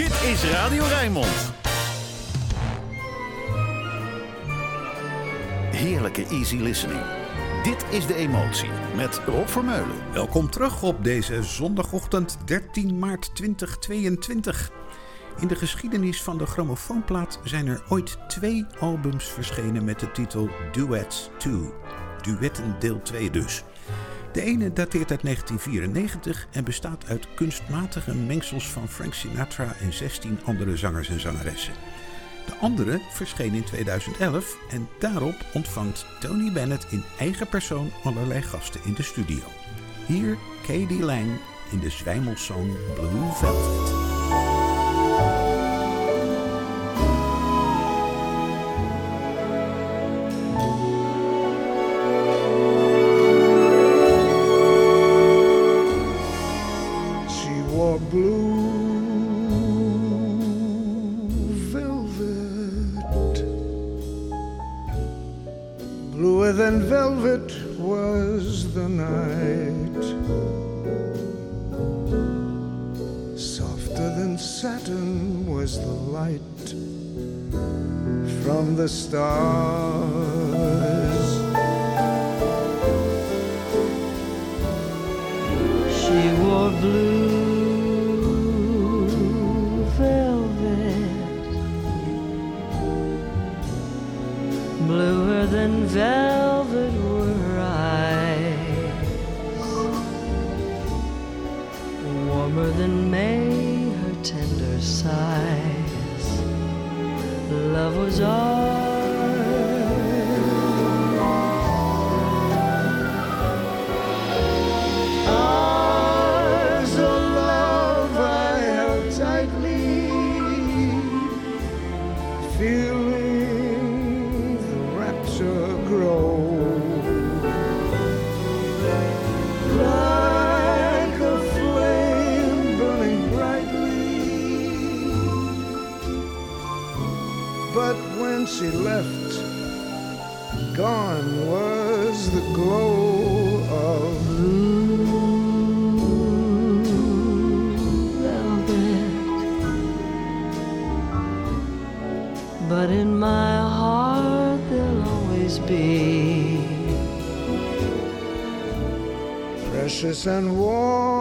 Dit is Radio Rijnmond. Heerlijke easy listening. Dit is De Emotie met Rob Vermeulen. Welkom terug op deze zondagochtend 13 maart 2022. In de geschiedenis van de grammofoonplaat zijn er ooit twee albums verschenen met de titel Duets 2. Duetten deel 2 dus. De ene dateert uit 1994 en bestaat uit kunstmatige mengsels van Frank Sinatra en 16 andere zangers en zangeressen. De andere verscheen in 2011 en daarop ontvangt Tony Bennett in eigen persoon allerlei gasten in de studio. Hier Katie Lang in de zwijmelsong Blue Velvet. Love was ours. Glow of velvet. But in my heart there'll always be precious and warm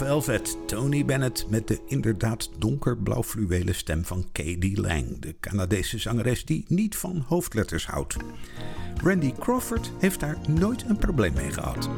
Velvet, Tony Bennett met de inderdaad donkerblauw fluwelen stem van Katie Lang, de Canadese zangeres die niet van hoofdletters houdt. Randy Crawford heeft daar nooit een probleem mee gehad.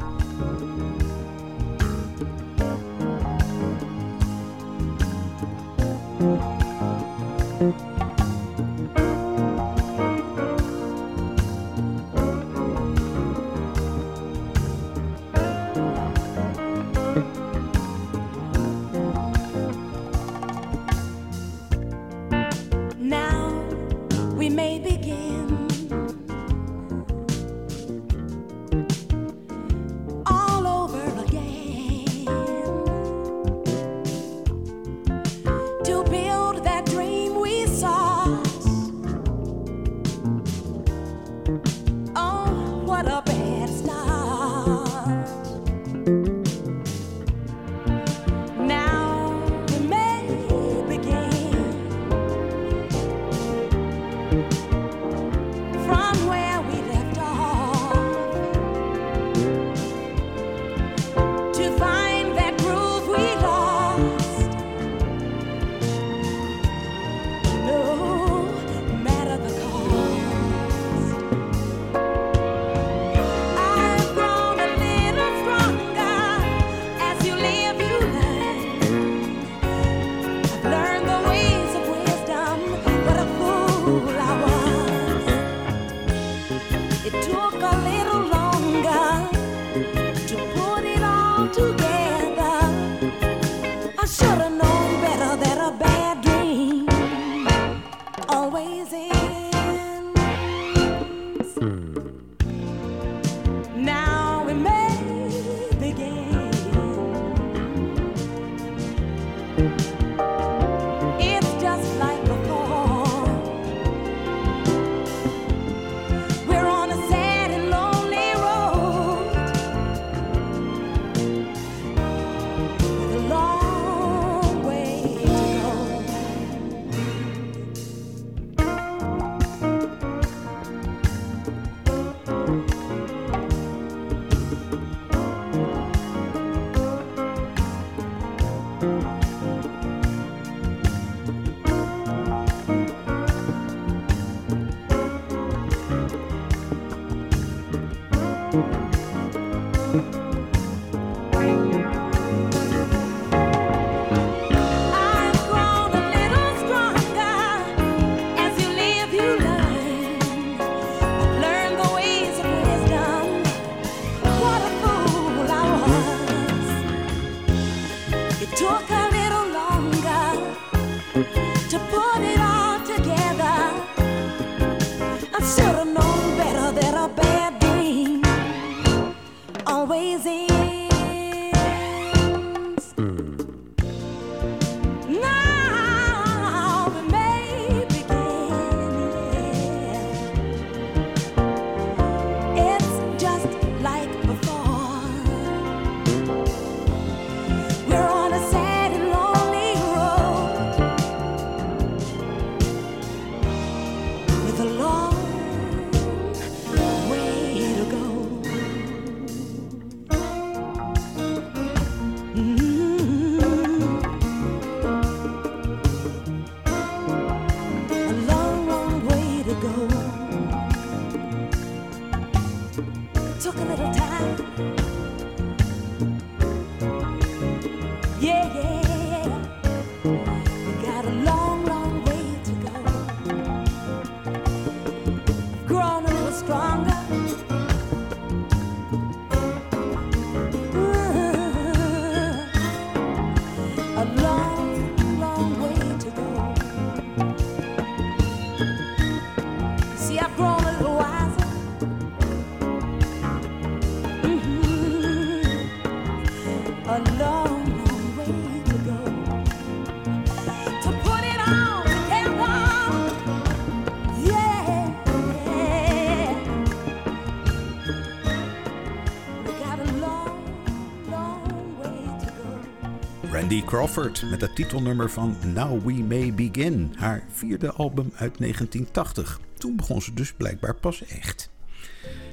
Crawford met het titelnummer van Now We May Begin, haar vierde album uit 1980. Toen begon ze dus blijkbaar pas echt.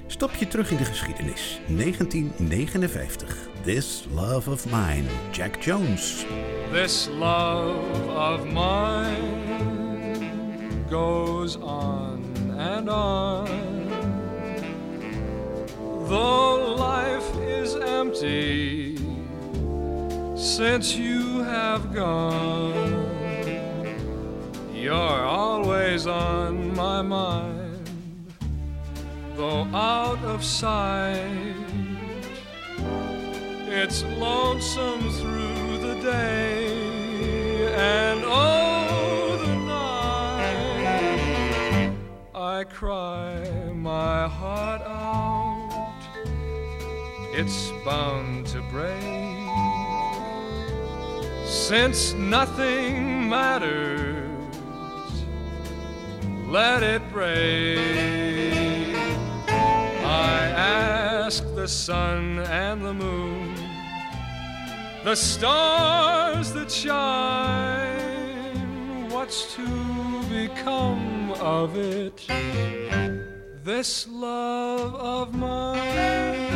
Stapje terug in de geschiedenis. 1959. This Love of Mine. Jack Jones. This love of mine goes on and on. Though life is empty since you have gone, you're always on my mind, though out of sight. It's lonesome through the day and oh, the night. I cry my heart out. It's bound to break since nothing matters. Let it break. I ask the sun and the moon, the stars that shine, what's to become of it? This love of mine.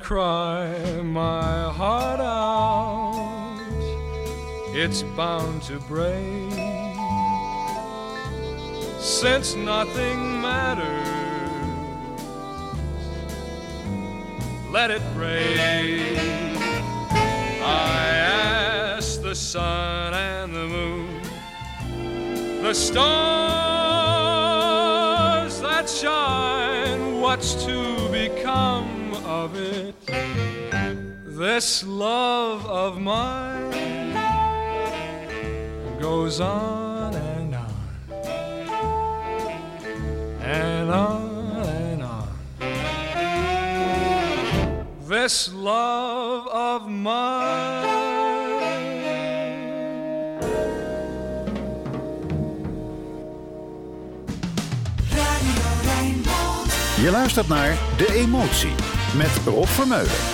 Cry my heart out, it's bound to break. Since nothing matters, let it break. I ask the sun and the moon, the stars that shine, what's to become of it? This love of mine goes on and on and on and on. This love of mine. Je luistert naar De Emotie met Rob Vermeulen.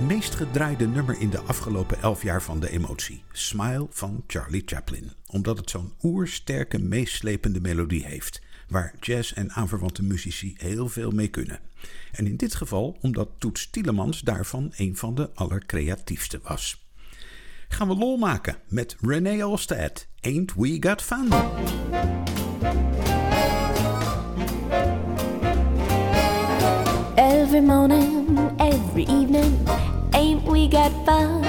Meest gedraaide nummer in de afgelopen elf jaar van de emotie. Smile van Charlie Chaplin. Omdat het zo'n oersterke, meeslepende melodie heeft. Waar jazz en aanverwante muzici heel veel mee kunnen. En in dit geval omdat Toets Tielemans daarvan een van de allercreatiefste was. Gaan we lol maken met René Olstad. Ain't We Got Fun? Every morning, every evening, ain't we got fun?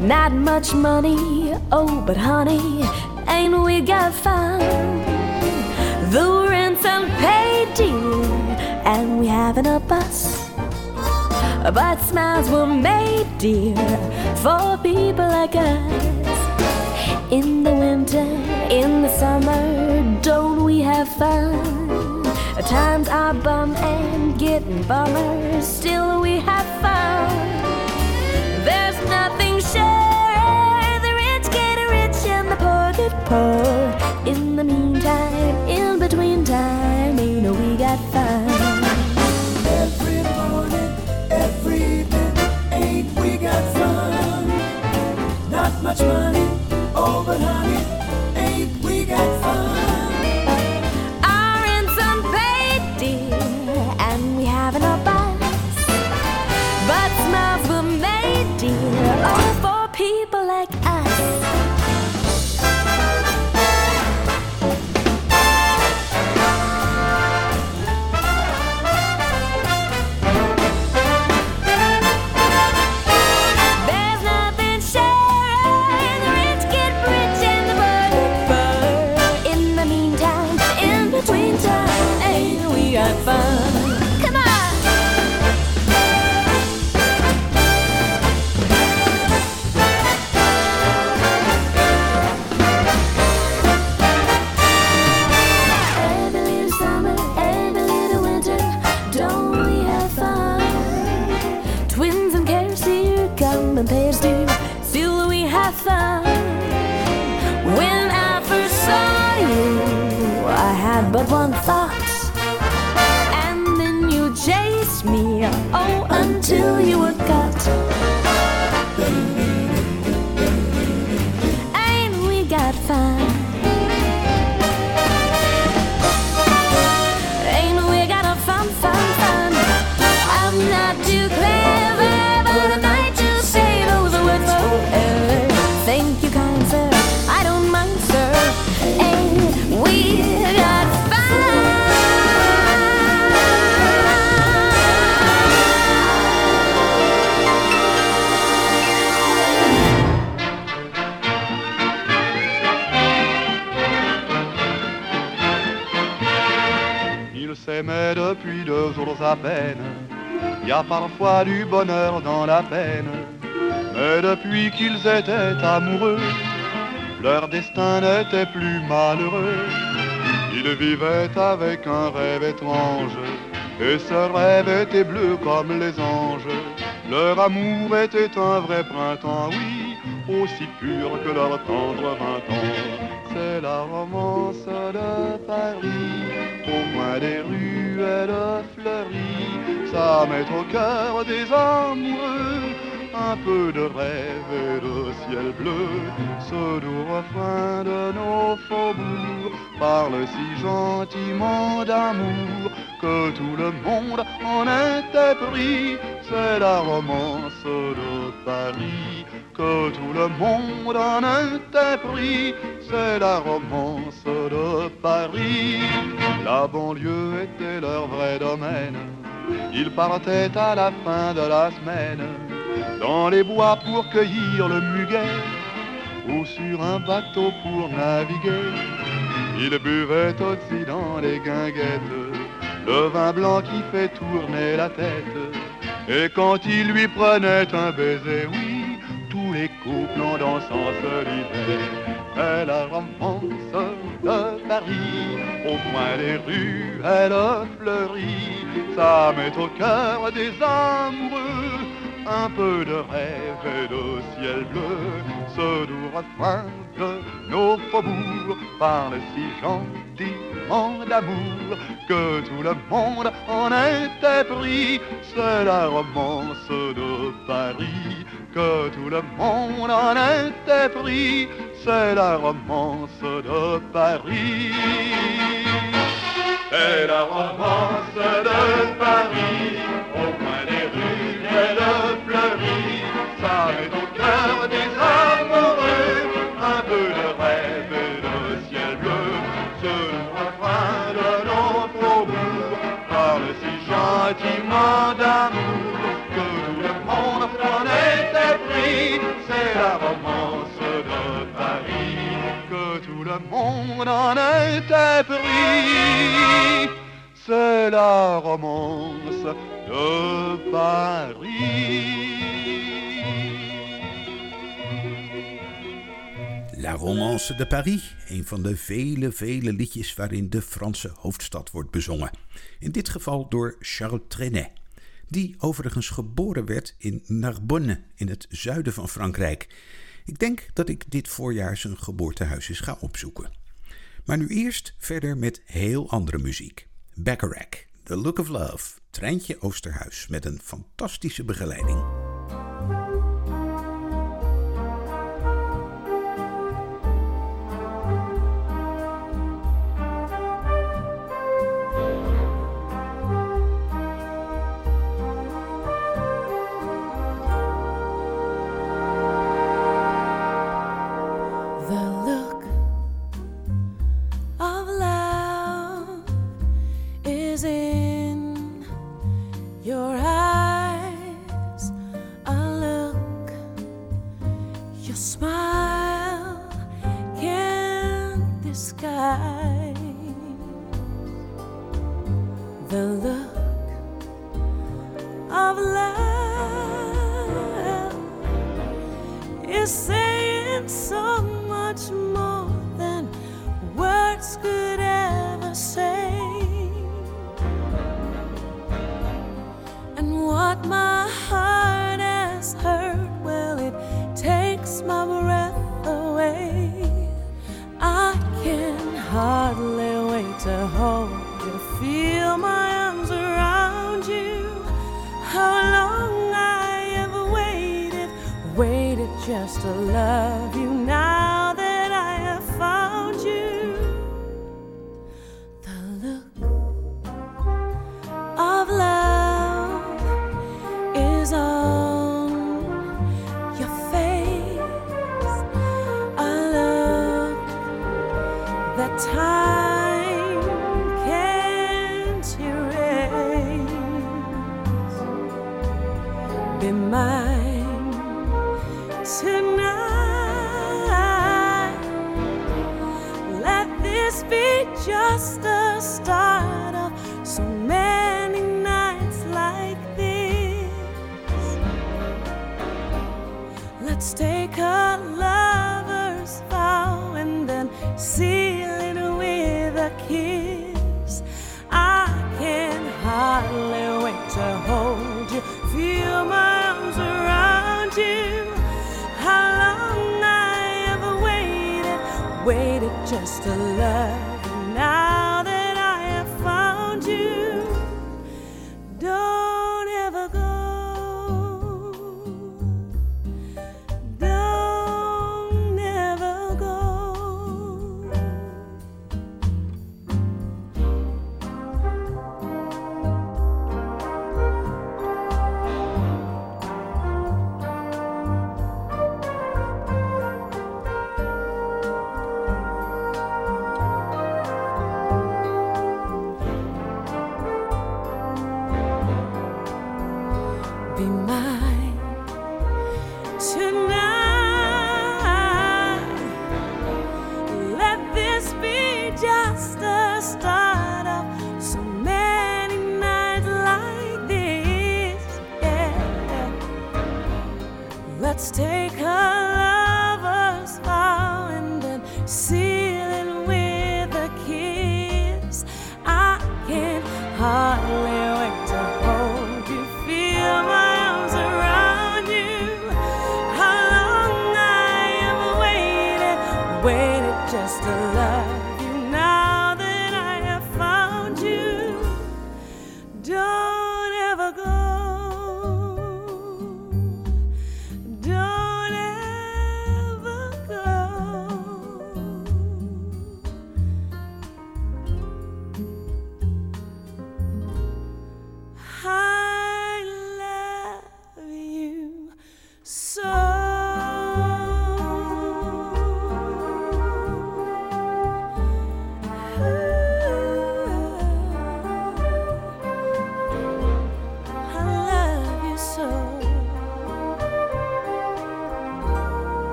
Not much money, oh, but honey, ain't we got fun? The rent's unpaid, dear, and we haven't a bus. But smiles were made, dear, for people like us. In the winter, in the summer, don't we have fun? Times are bum and getting bummer, still we have fun. There's nothing sure, the rich get rich and the poor get poor. In the meantime, in between time, you know we got fun. Every morning, every ain't we got fun? Not much money, oh but When I first saw you, I had but one thought, and then you chased me, oh, until you were caught. Jours à peine. Il y a parfois du bonheur dans la peine. Mais depuis qu'ils étaient amoureux, leur destin n'était plus malheureux. Ils vivaient avec un rêve étrange. Et ce rêve était bleu comme les anges. Leur amour était un vrai printemps, oui, aussi pur que leur tendre vingt ans. C'est la romance de Paris, au coin des ruelles fleuries. Ça met au cœur des amoureux un peu de rêve et de ciel bleu. Ce doux refrain de nos faubourgs parle si gentiment d'amour que tout le monde en était pris. C'est la romance de Paris que tout le monde en était pris. C'est la romance de Paris. La banlieue était leur vrai domaine. Ils partaient à la fin de la semaine dans les bois pour cueillir le muguet ou sur un bateau pour naviguer. Ils buvaient aussi dans les guinguettes le vin blanc qui fait tourner la tête. Et quand il lui prenait un baiser, oui, les couples en dansant se lisaient. Et la romance de Paris, au coin des rues, elle fleurit. Ça met au cœur des amoureux un peu de rêve et de ciel bleu. Ce doux refrain de nos faubourgs parle si gentiment d'amour que tout le monde en était pris. C'est la romance de Paris que tout le monde en était pris. C'est la romance de Paris. C'est la romance de Paris, au coin des rues elle fleurit, ça met au cœur des amoureux un peu de rêve et de ciel bleu. Ce refrain de faubourgs parle si gentiment d'amour la romance de Paris que tout le monde en était. C'est la romance de Paris. La Romance de Paris, een van de vele, vele liedjes waarin de Franse hoofdstad wordt bezongen. In dit geval door Charles Trenet, die overigens geboren werd in Narbonne in het zuiden van Frankrijk. Ik denk dat ik dit voorjaar zijn geboortehuis eens ga opzoeken. Maar nu eerst verder met heel andere muziek. Bacharach, The Look of Love, Treintje Oosterhuis met een fantastische begeleiding.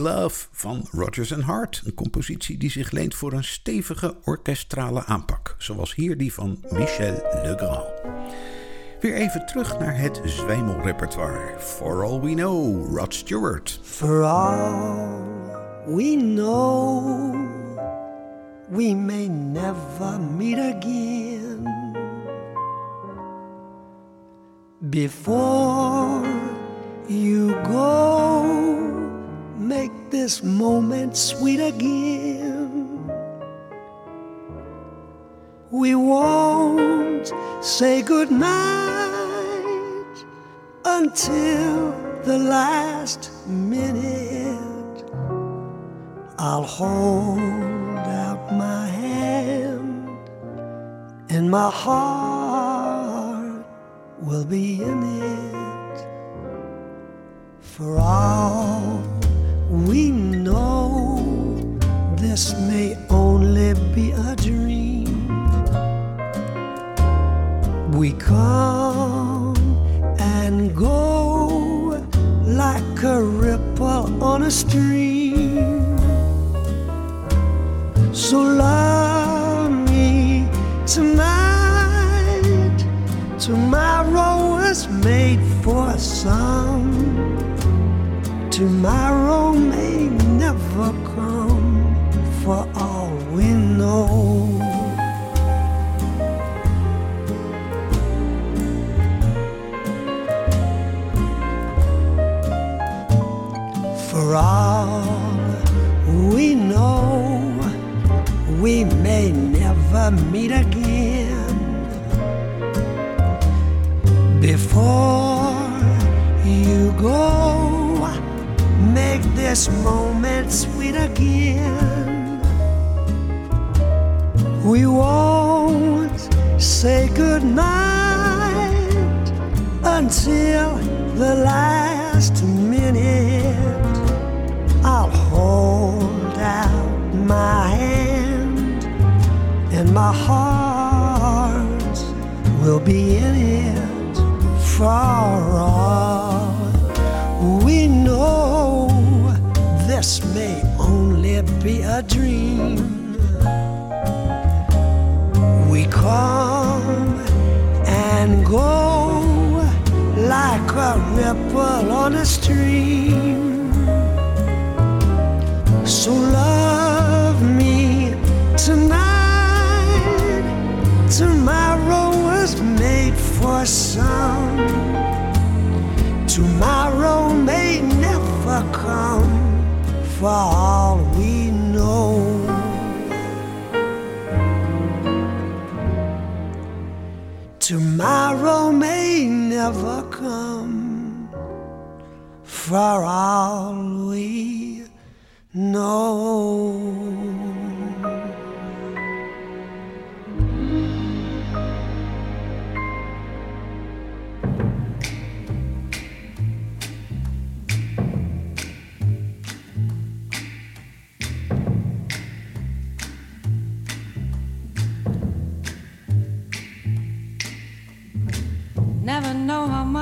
Love van Rodgers and Hart. Een compositie die zich leent voor een stevige orkestrale aanpak. Zoals hier die van Michel Legrand. Weer even terug naar het zwijmelrepertoire. For All We Know, Rod Stewart. For all we know, we may never meet again. Before you go, make this moment sweet again. We won't say goodnight until the last minute. I'll hold out my hand, and my heart will be in it. For all we know, this may only be a dream. We come and go like a ripple on a stream. So love me tonight. Tomorrow was made for some. Tomorrow meet again. Before you go, make this moment sweet again. We won't say goodnight until the last minute. I'll hold out my my heart will be in it for all we know. This may only be a dream. We come and go like a ripple on a stream. For some. Tomorrow may never come for all we know. Tomorrow may never come for all we know.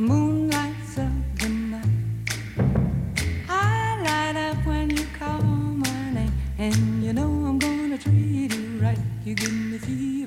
moon lights up the night. I light up when you call my name, and you know I'm gonna treat you right. You give me fever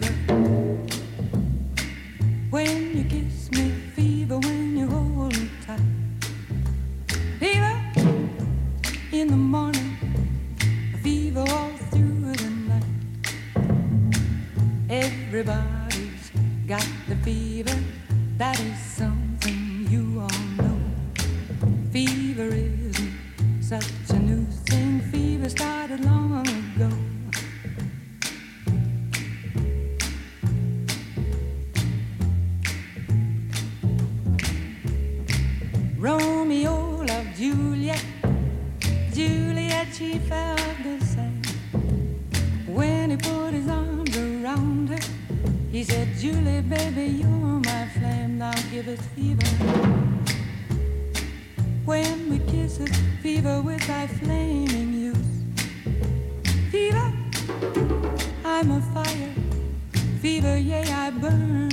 she felt the same. When he put his arms around her, he said, Julie, baby, you're my flame, now give us fever. When we kiss it, fever with thy flaming youth. Fever, I'm a fire. Fever, yea, I burn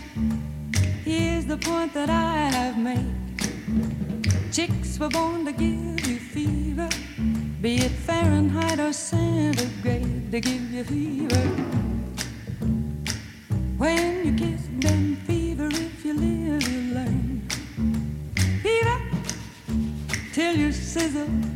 the point that I have made. Chicks were born to give you fever, be it Fahrenheit or centigrade, to give you fever. When you kiss them, fever, if you live, you learn. Fever, till you sizzle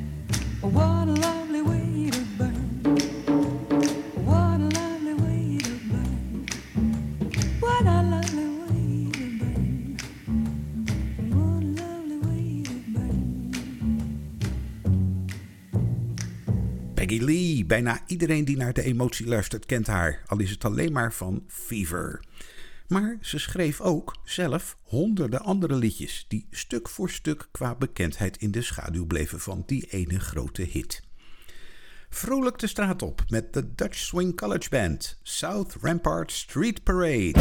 Bijna iedereen die naar de emotie luistert kent haar, al is het alleen maar van Fever. Maar ze schreef ook zelf honderden andere liedjes die stuk voor stuk qua bekendheid in de schaduw bleven van die ene grote hit. Vrolijk de straat op met de Dutch Swing College Band, South Rampart Street Parade.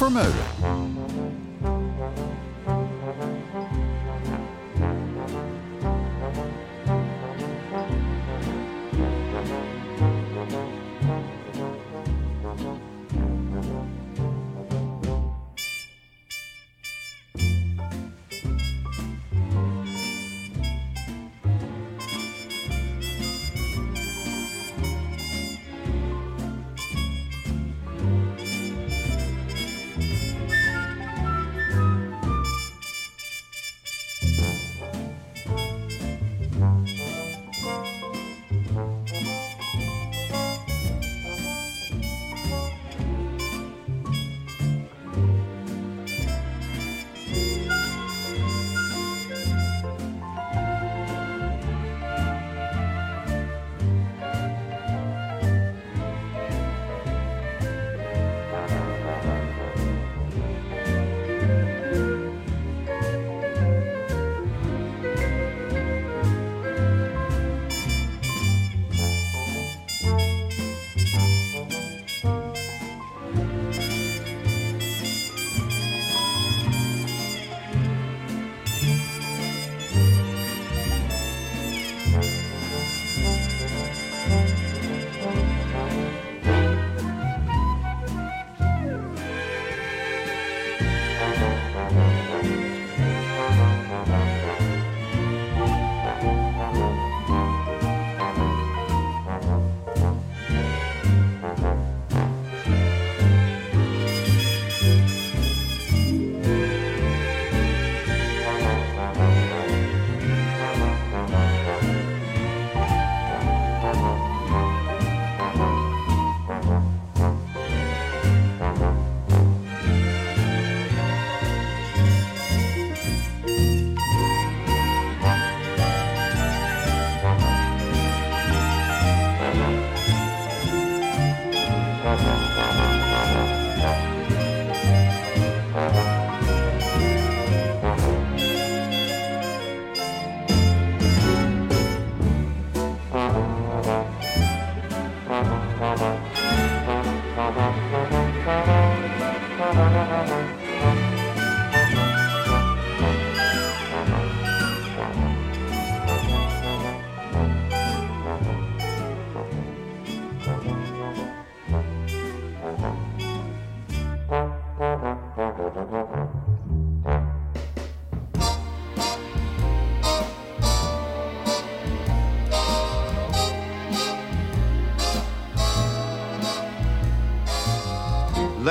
Vermeulen.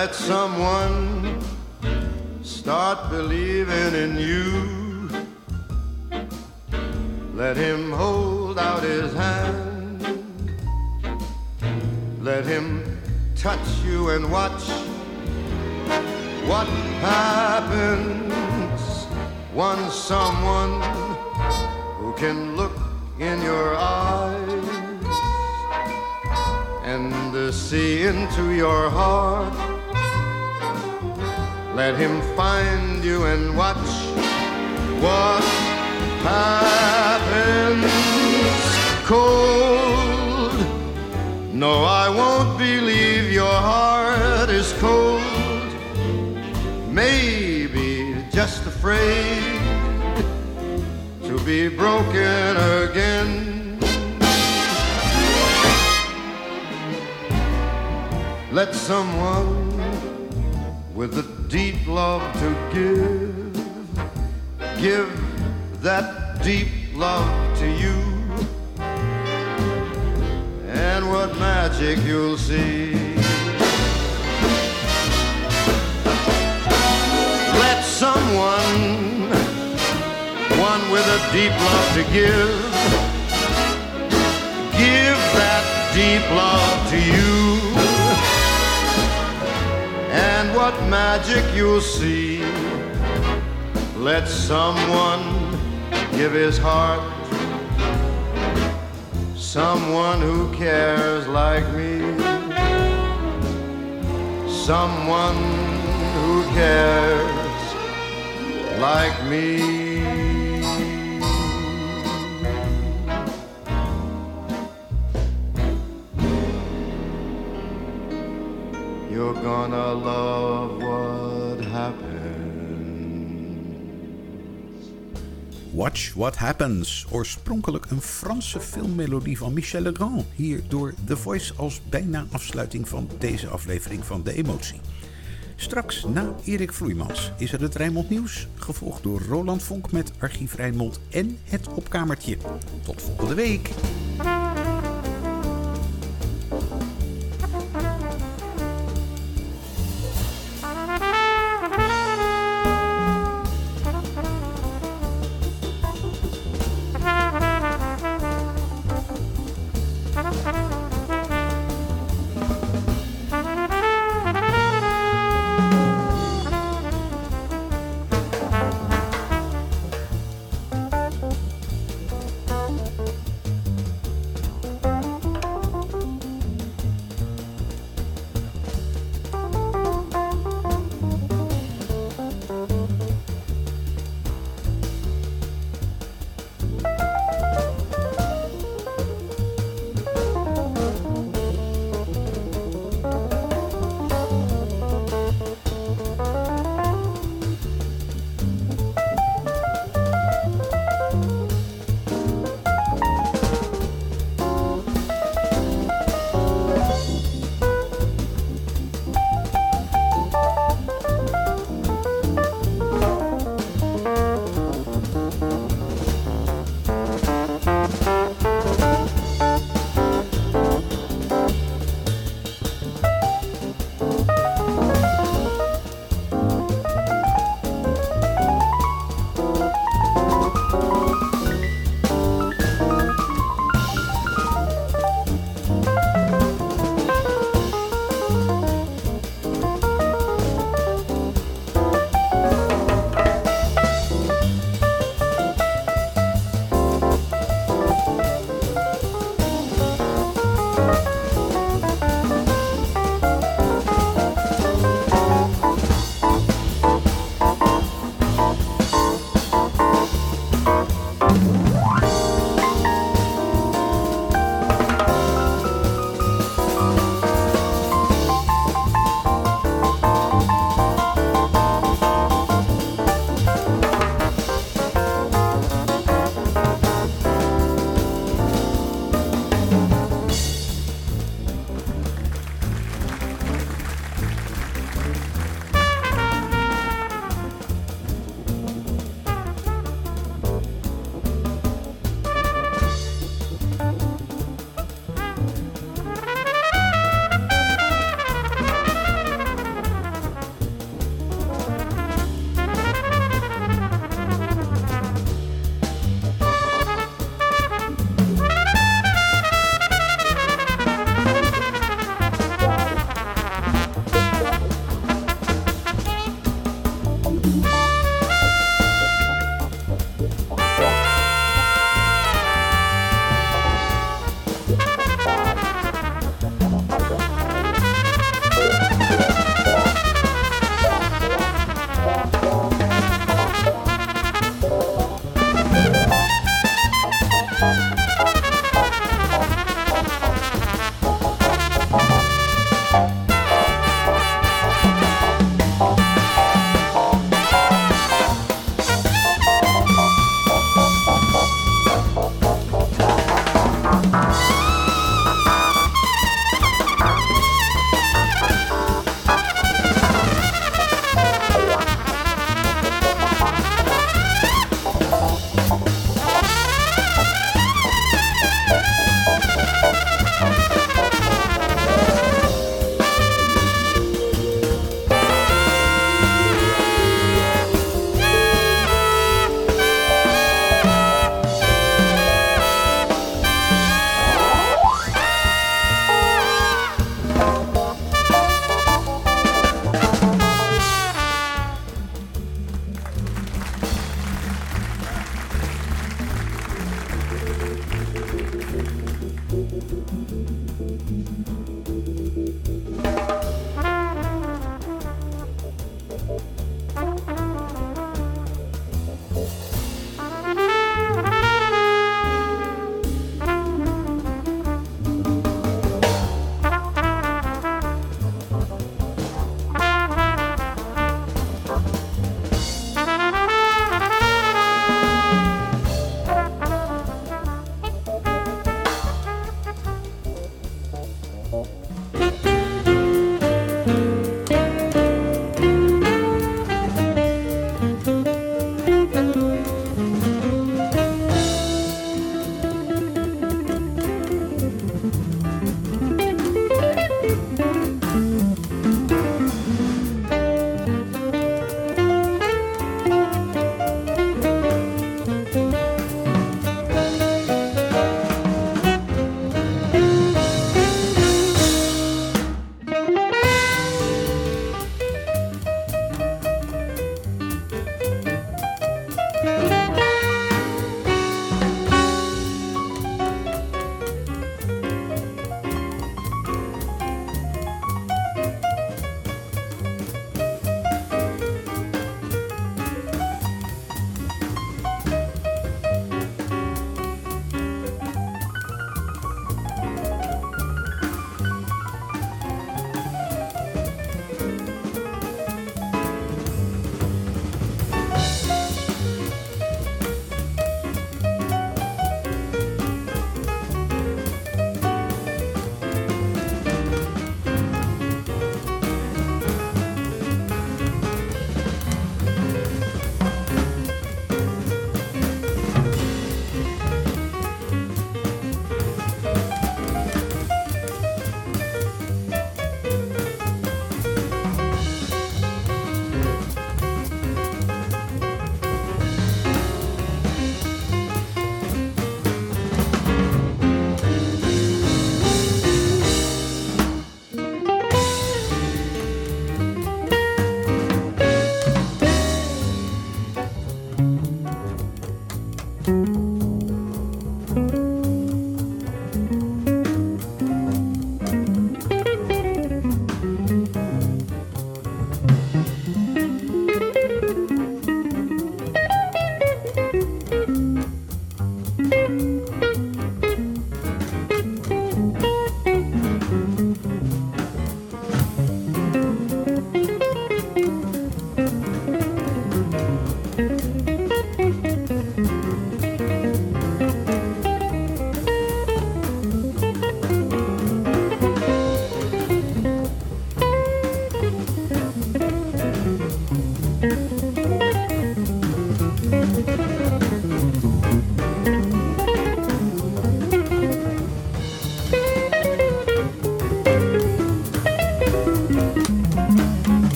Let someone start believing in you. Let him hold out his hand. Let him touch you and watch what happens once someone who can look in your eyes and see into your heart. Let him find you and watch what happens cold. No, I won't believe your heart is cold. Maybe just afraid to be broken again. Let someone love to give, give that deep love to you. And what magic you'll see. Let someone, one with a deep love to give, give that deep love to you. And what magic you'll see. Let someone give his heart, someone who cares like me, someone who cares like me. You're gonna love what happens. Watch What Happens. Oorspronkelijk een Franse filmmelodie van Michel Legrand. Hier door The Voice als bijna afsluiting van deze aflevering van De Emotie. Straks na Erik Vloeimans is er het Rijnmond Nieuws, gevolgd door Roland Vonk met Archief Rijnmond en het Opkamertje. Tot volgende week.